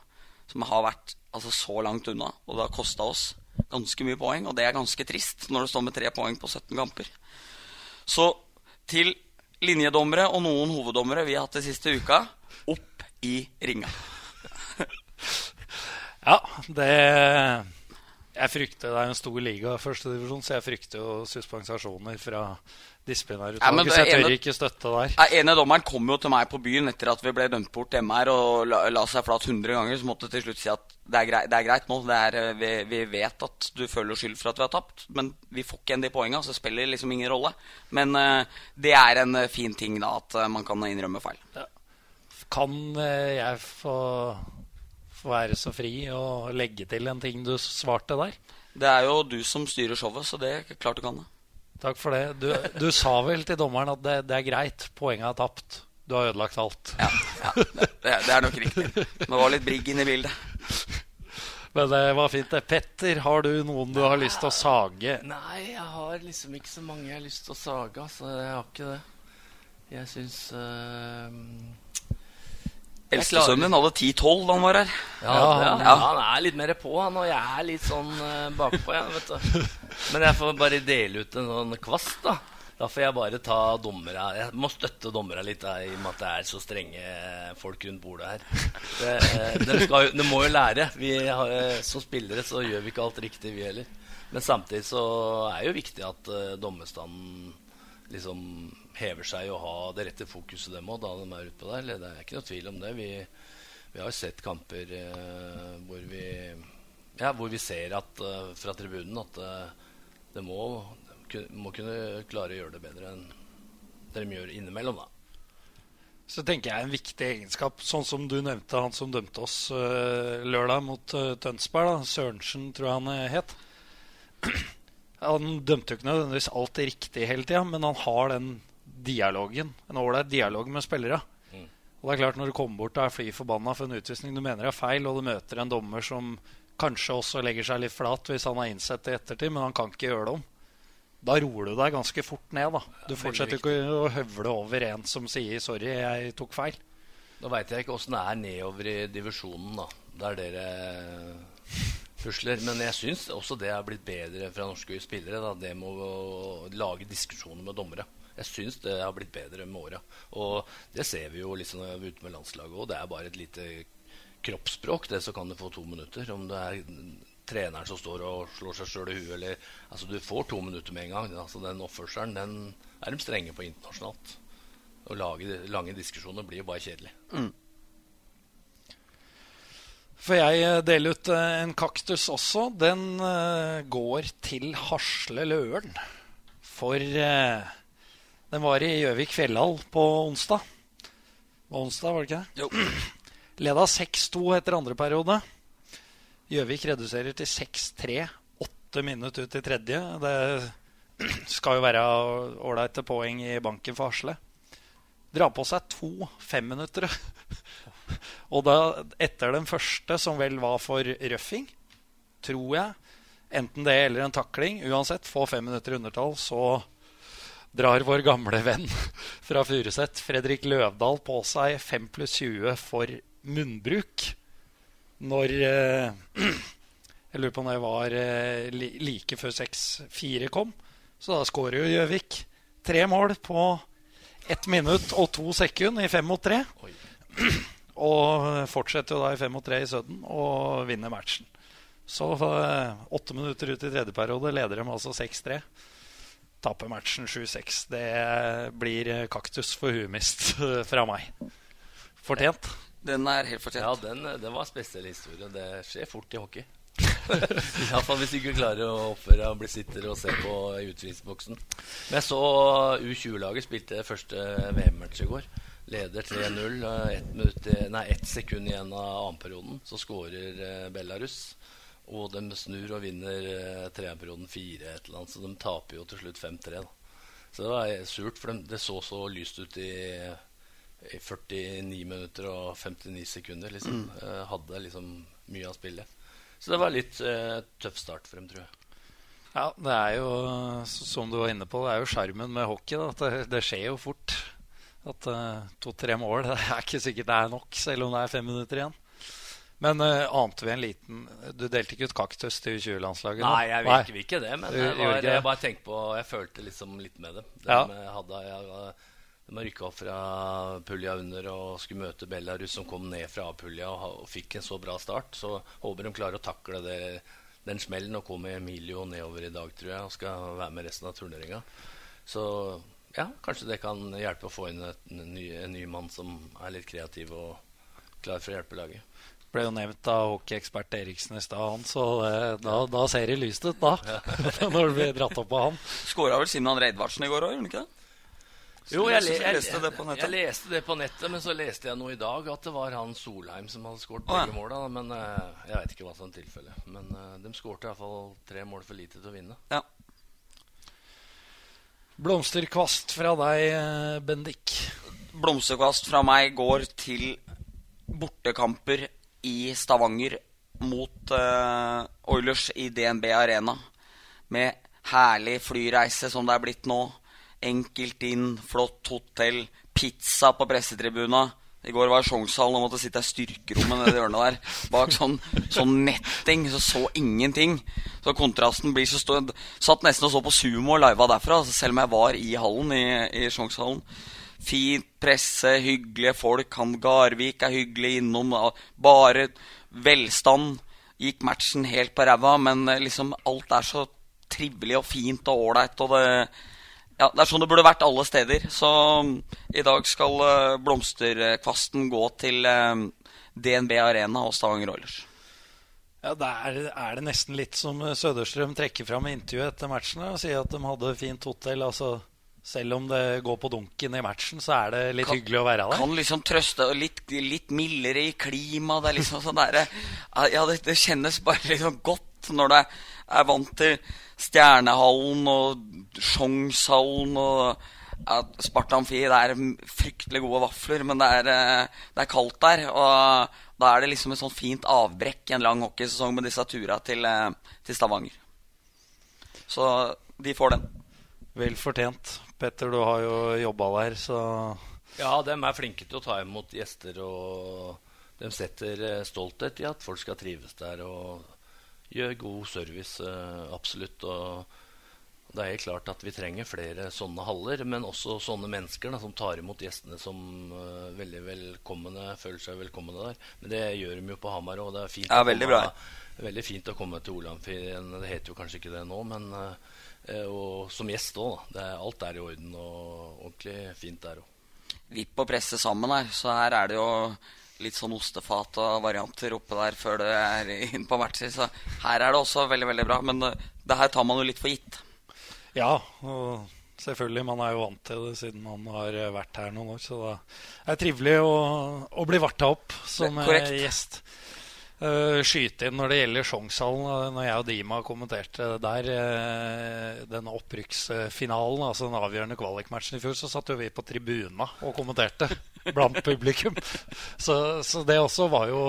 som har vært altså, så langt unna. Og det har kosta oss ganske mye poeng, og det er ganske trist når det står med tre poeng på 17 kamper. Så til linjedommere og noen hoveddommere vi har hatt de siste uka, opp i ringa. ja, det Jeg frykter, Det er en stor liga, førstedivisjon, så jeg frykter jo suspensasjoner fra disiplinærutvalget. Ja, så jeg tør ikke støtte der. En ene dommeren kom jo til meg på byen etter at vi ble dømt bort MR og la, la seg flat 100 ganger. Så måtte jeg til slutt si at det er, greit, det er greit nå. Det er, eh, vi, vi vet at du føler skyld for at vi har tapt, men vi får ikke igjen de poengene, så det spiller liksom ingen rolle. Men uh, det er en eh, fin ting, da, at man kan innrømme feil. Kan eh, jeg få være så fri og legge til en ting du svarte der? Det er jo du som styrer showet, så det er klart du kan det. Takk for det. Du, du sa vel til dommeren at det, det er greit, poenget er tapt. Du har ødelagt alt. Ja, ja det, det er- nok riktig. Men det var litt brigg inn i bildet. Men det var fint. det. Petter, har du noen du har lyst til å sage? Nei, jeg har liksom ikke så mange jeg har lyst til å sage. Altså, jeg har ikke det. Jeg syns Eldstesønnen din hadde 10-12 da han var her. ja, Ja, ja. Han er litt mer på, han, og jeg er litt sånn uh, bakpå. jeg, vet du. Men jeg får bare dele ut en sånn kvast, da. Da får jeg bare ta dommera Jeg må støtte dommera litt, da, i og med at det er så strenge folk rundt bordet her. Det, uh, de, skal de må jo lære. Vi har, eh, som spillere så gjør vi ikke alt riktig, vi heller. Men samtidig så er det jo viktig at uh, dommerstanden liksom hever seg og har det rette fokuset, dem òg, da de er utpå der. Det er ikke noe tvil om det. Vi, vi har sett kamper eh, hvor vi ja, hvor vi ser at uh, fra tribunen at uh, det må, de må kunne klare å gjøre det bedre enn det de gjør innimellom, da. Så tenker jeg en viktig egenskap, sånn som du nevnte, han som dømte oss uh, lørdag mot Tønsberg, da. Sørensen, tror jeg han het. Han dømte jo ikke nødvendigvis alt riktig hele tida, men han har den dialogen. En ålreit dialog med spillere. Mm. Og det er klart Når du kommer bort og er fly forbanna for en utvisning du mener er feil, og du møter en dommer som kanskje også legger seg litt flat hvis han har innsett det i ettertid, men han kan ikke gjøre det om, da roer du deg ganske fort ned. da. Du fortsetter ikke å høvle over en som sier 'sorry, jeg tok feil'. Nå veit jeg ikke åssen det er nedover i divisjonen, da, der dere pusler. Men jeg syns også det har blitt bedre fra norske spillere. Da, det med å lage diskusjoner med dommere. Jeg syns det har blitt bedre med åra. Og det ser vi jo liksom ute med landslaget òg. Det er bare et lite kroppsspråk, det så kan du få to minutter. Om det er treneren som står og slår seg sjøl i huet, eller Altså, du får to minutter med en gang. Altså, den oppførselen, den er de strenge på internasjonalt. Å lage lange diskusjoner blir jo bare kjedelig. For jeg eh, deler ut eh, en kaktus også. Den eh, går til Hasle Løren. For den var i Gjøvik fjellhall på onsdag. Det var onsdag, var det ikke det? Jo. Leda 6-2 etter andre periode. Gjøvik reduserer til 6-3 åtte minutter ut i tredje. Det skal jo være ålreite poeng i banken for Hasle. Dra på seg to femminuttere. Og da, etter den første, som vel var for røffing, tror jeg, enten det eller en takling, uansett, få fem minutter undertall, så drar vår gamle venn fra Furuset, Fredrik Løvdahl, på seg 5 pluss 20 for munnbruk. Når eh, Jeg lurer på når det var eh, like før 6-4 kom. Så da skårer jo Gjøvik tre mål på ett minutt og to sekunder i fem mot tre. Og fortsetter jo da i fem mot tre i Sudden og vinner matchen. Så eh, åtte minutter ut i tredje periode leder de altså 6-3. Taper matchen 7-6. Det blir eh, kaktus for huemist eh, fra meg. Fortjent. Den er helt fortjent. Ja, den, den var en spesiell historie. Det skjer fort i hockey. Iallfall hvis du ikke klarer å oppføre deg og bli sitter og se på i utvisningsboksen. Men jeg så U20-laget spilte første VM-match i går. Leder 3-0. eh, Ett minutt nei, ett sekund igjen av annenperioden. Så skårer eh, Belarus. Og de snur og vinner eh, tredjeperioden 4 et eller annet. Så de taper jo til slutt 5-3. da. Så det var eh, surt, for dem- det så så lyst ut i i 49 minutter og 59 sekunder. Liksom. Mm. hadde liksom mye av spillet. Så det var litt eh, tøff start for dem, tror jeg. Ja, det er jo, som du var inne på, det er jo sjarmen med hockey. Da, at det, det skjer jo fort. At eh, to-tre mål det er ikke sikkert det er nok, selv om det er fem minutter igjen. Men uh, ante vi en liten Du delte ikke ut kaktus til U20-landslaget? Nei, jeg vil ikke, ikke det, men Du jeg, var, jeg bare tenkte på Jeg følte liksom litt med dem. De Ja. hadde jeg, de rykka opp fra pulja under og skulle møte Belarus, som kom ned fra A-pulja og, og fikk en så bra start. Så håper de klarer å takle det den smellen. Og kommer Emilio nedover i dag, tror jeg, og skal være med resten av turneringa. Så ja, kanskje det kan hjelpe å få inn et, en, ny, en ny mann som er litt kreativ og klar for å hjelpe laget. Ble jo nevnt av hockeyekspert Eriksen i stad, så det, da, da, ser det lyst ut, da. når det blir dratt opp av han. Skåra vel Simon Edvardsen i går òg, gjorde han ikke det? Jo, jeg, jeg, jeg, leste det på nettet. Jeg leste det på nettet, men så leste jeg noe i dag at det var han Solheim som hadde skåret begge ja. måla. Men uh, jeg veit ikke hva som er tilfellet. Men uh, de skårte iallfall tre mål for lite til å vinne. Ja. Blomsterkvast fra deg, eh, Bendik. Blomsterkvast fra meg går til bortekamper i Stavanger mot uh, Oilers i DNB Arena. Med herlig flyreise som det er blitt nå. Enkelt inn, flott hotell, pizza på pressetribuna. I går var Sjongshallen og måtte sitte i styrkerommet nede i hjørnet der. Bak sånn, sånn, netting, så så ingenting. Så kontrasten blir så stor. Satt nesten og så på sumo og liva derfra, selv om jeg var i hallen i, i Sjongshallen. Fint presse, hyggelige folk. Han Garvik er hyggelig innom. Bare velstand. Gikk matchen helt på ræva, men eh, liksom alt er så trivelig og fint og ålreit. Og ja, det er sånn det burde vært alle steder. Så um, i dag skal uh, blomsterkvasten gå til uh, DNB Arena og Stavanger Oilers. Ja, Der er det nesten litt som Søderstrøm trekker fram i intervjuet etter matchene og sier at de hadde fint hotell. altså selv om det går på dunken i matchen, så er det litt kan, hyggelig å være der. Kan liksom trøste litt, litt mildere i klima. Det er liksom sånn der, ja, det, det, kjennes bare liksom godt når det er vant til Stjernehallen og Sjongshallen og ja, Sparta Amfi. Det er fryktelig gode vafler, men det er, eh, det er, kaldt der. Og da er det liksom et sånt fint avbrekk i en lang hockeysesong med disse turene til, eh, til Stavanger. Så de får den. Vel fortjent. Petter, du har jo jobba der, så Ja, de er flinke til å ta imot gjester, og de setter eh, stolthet i at folk skal trives der. Og gjør god service, uh, absolutt. Og det er helt klart at vi trenger flere sånne haller, men også sånne mennesker da, som tar imot gjestene som uh, veldig velkomne, føler seg velkomne der. Men det gjør de jo på Hamar òg. Det er fint, ja, veldig, komme, veldig fint å komme til Olamfien. Det heter jo kanskje ikke det nå, men uh, og som gjest òg. Alt er i orden og ordentlig fint der òg. Vipp og presse sammen her, så her er det jo litt sånn ostefat og varianter oppe der før du er inn på matcher. Så her er det også veldig veldig bra. Men uh, det her tar man jo litt for gitt. Ja, og selvfølgelig. Man er jo vant til det siden man har vært her noen år. Så det er trivelig å, å bli varta opp som gjest. Uh, skyte inn når det gjelder Sjongshallen. Uh, når jeg og Dima kommenterte der, uh, den opprykksfinalen, altså den avgjørende kvalikmatchen i fjor, så satt jo vi på tribuna og kommenterte blant publikum. Så, så, det også var jo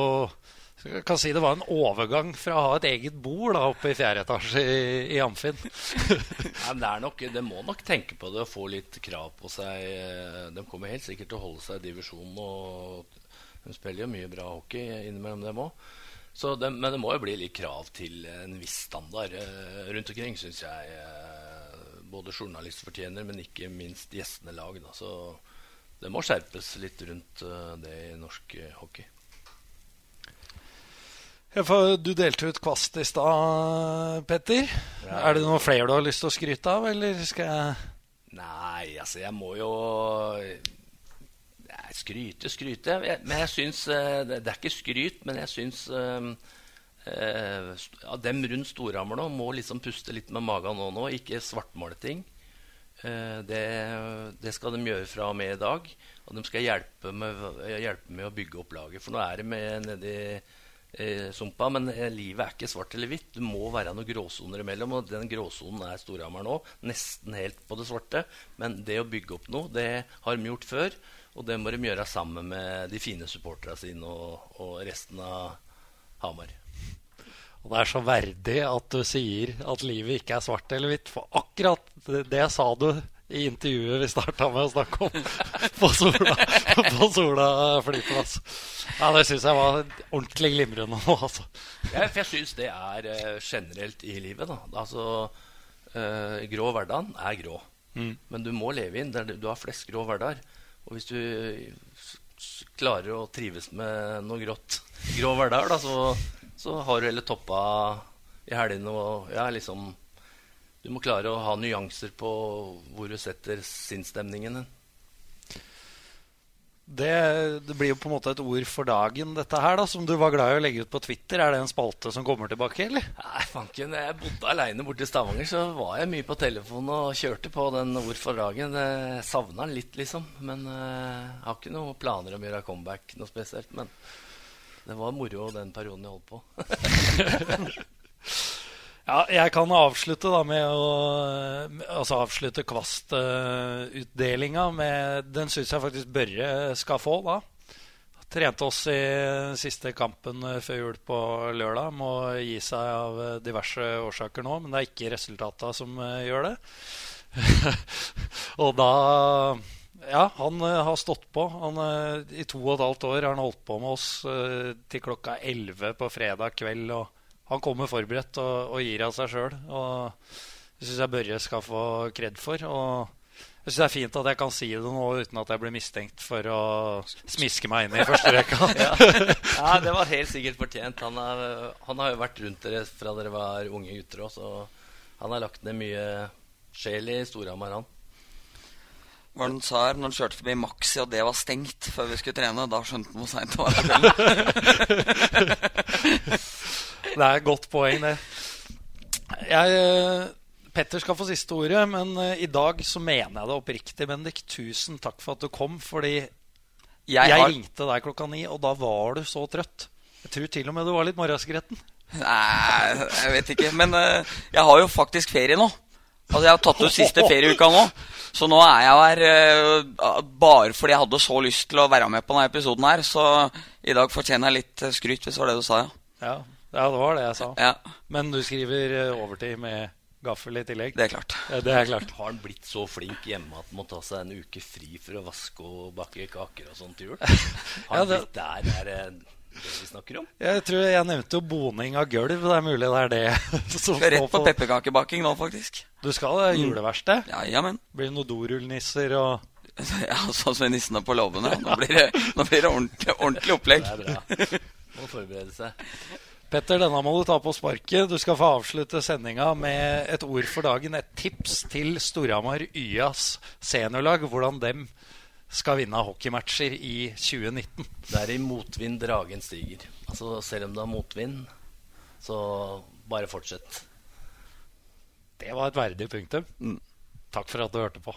jeg kan si Det var en overgang fra å ha et eget bord da, oppe i fjerde etasje i, i Amfin. ja, det må nok tenke på det og få litt krav på seg. De kommer helt sikkert til å holde seg i divisjonen. og De spiller jo mye bra hockey innimellom dem òg. Det, men det må jo bli litt krav til en viss standard eh, rundt omkring, syns jeg. Eh, både journalister fortjener, men ikke minst gjestene lag. Da. Så det må skjerpes litt rundt eh, det i norsk eh, hockey. Ja, du delte ut kvast i stad, Petter. Ja. Er det noe flere du har lyst til å skryte av, eller skal jeg Nei, altså, jeg må jo Skryte, skryte. Men jeg syns eh, Det er ikke skryt, men jeg syns uh, uh, dem rundt Storhamar nå må liksom puste litt med magen nå, nå ikke svartmale ting. Det, det, skal de gjøre fra og med i dag. Og de skal hjelpe med, hjelpe med å bygge opp laget. For nå er det med nedi eh, sumpa, men livet er ikke svart eller hvitt. Det må være noen gråsoner imellom, og den gråsonen er Storhamar nå. Nesten helt på det svarte. Men det å bygge opp noe, det har de gjort før. Og det må de gjøre sammen med de fine supporterne sine og, og, resten av Hamar. Og Det er så verdig at du sier at livet ikke er svart eller hvitt. For akkurat det, sa du i intervjuet vi starta med å snakke om på Sola, på Sola flyplass. Ja, Det syns jeg var ordentlig glimrende nå. Altså. Ja, for jeg syns det er uh, generelt i livet. da. Altså, uh, Grå hverdag er grå. Mm. Men du må leve inn der du har flest grå hverdager. Og hvis du klarer å trives med noe grått grå hverdag, da, så, så, har du heller toppa i helgene. Og ja, liksom Du må klare å ha nyanser på hvor du setter sinnsstemningen hen. Det, det blir jo på en måte et ord for dagen, dette her, da, som du var glad i å legge ut på Twitter. Er det en spalte som kommer tilbake, eller? Nei, fanken. Jeg bodde aleine borte i Stavanger, så var jeg mye på telefonen og kjørte på den ord for dagen. Jeg savna den litt, liksom. Men uh, jeg har ikke noen planer om å gjøre comeback noe spesielt. Men det var moro den perioden jeg holdt på. Ja, jeg kan avslutte da med å altså avslutte Kvast-utdelinga med Den syns jeg faktisk Børre skal få, da. Trente oss i siste kampen før jul på lørdag. Må gi seg av diverse årsaker nå, men det er ikke resultata som gjør det. og da Ja, han har stått på. Han, I to og et halvt år har han holdt på med oss til klokka elleve på fredag kveld. og han kommer forberedt og, og gir av seg sjøl. Det syns jeg Børre skal få kred for. Og jeg syns det er fint at jeg kan si det nå uten at jeg blir mistenkt for å smiske meg inn i første rekka. ja. ja. det var helt sikkert fortjent. Han, er, han, har jo vært rundt dere fra dere var unge gutter òg, så han har lagt ned mye sjel i Storhamar, han. Hva han sa her når han kjørte forbi Maxi, og det var stengt før vi skulle trene? Da skjønte han hvor seint det var. det er et godt poeng, det. Jeg, eh, Petter skal få siste ordet, men eh, i dag så mener jeg det oppriktig, Bendik. Tusen takk for at du kom, fordi jeg, jeg har... ringte deg klokka ni, og da var du så trøtt. Jeg tror til og med du var litt morgenskretten. Nei, jeg vet ikke. Men uh, jeg har jo faktisk ferie nå. Altså Jeg har tatt ut siste ferieuka nå. Så nå er jeg her uh, bare fordi jeg hadde så lyst til å være med på denne episoden her. Så i dag fortjener jeg litt skryt, hvis det var det du sa, ja. ja. Ja, det var det jeg sa. Ja. Men du skriver eh, overtid med gaffel i tillegg? Det er klart. Ja, det er klart. Har han blitt så flink hjemme at han må ta seg en uke fri for å vaske og bake kaker og sånt til jul? Har han ja, det... blitt der? Er det vi snakker om? Jeg tror jeg nevnte jo boning av gulv. Det er mulig det er det. som Rett på, på pepperkakebaking nå, faktisk. Du skal det? Mm. Ja, jamen. Blir det noen dorullnisser og Ja, sånn som nissene på låvene. Nå blir det, nå blir det ordentlig, ordentlig opplegg. Det er bra. Må forberede seg. Petter, denne må du ta på sparket. Du skal få avslutte sendinga med et ord for dagen. Et tips til Storhamar YAs seniorlag. Hvordan dem skal vinne hockeymatcher i 2019. Det er i motvind dragen stiger. Altså Selv om det er motvind, så bare fortsett. Det var et verdig punktum. Mm. Takk for at du hørte på.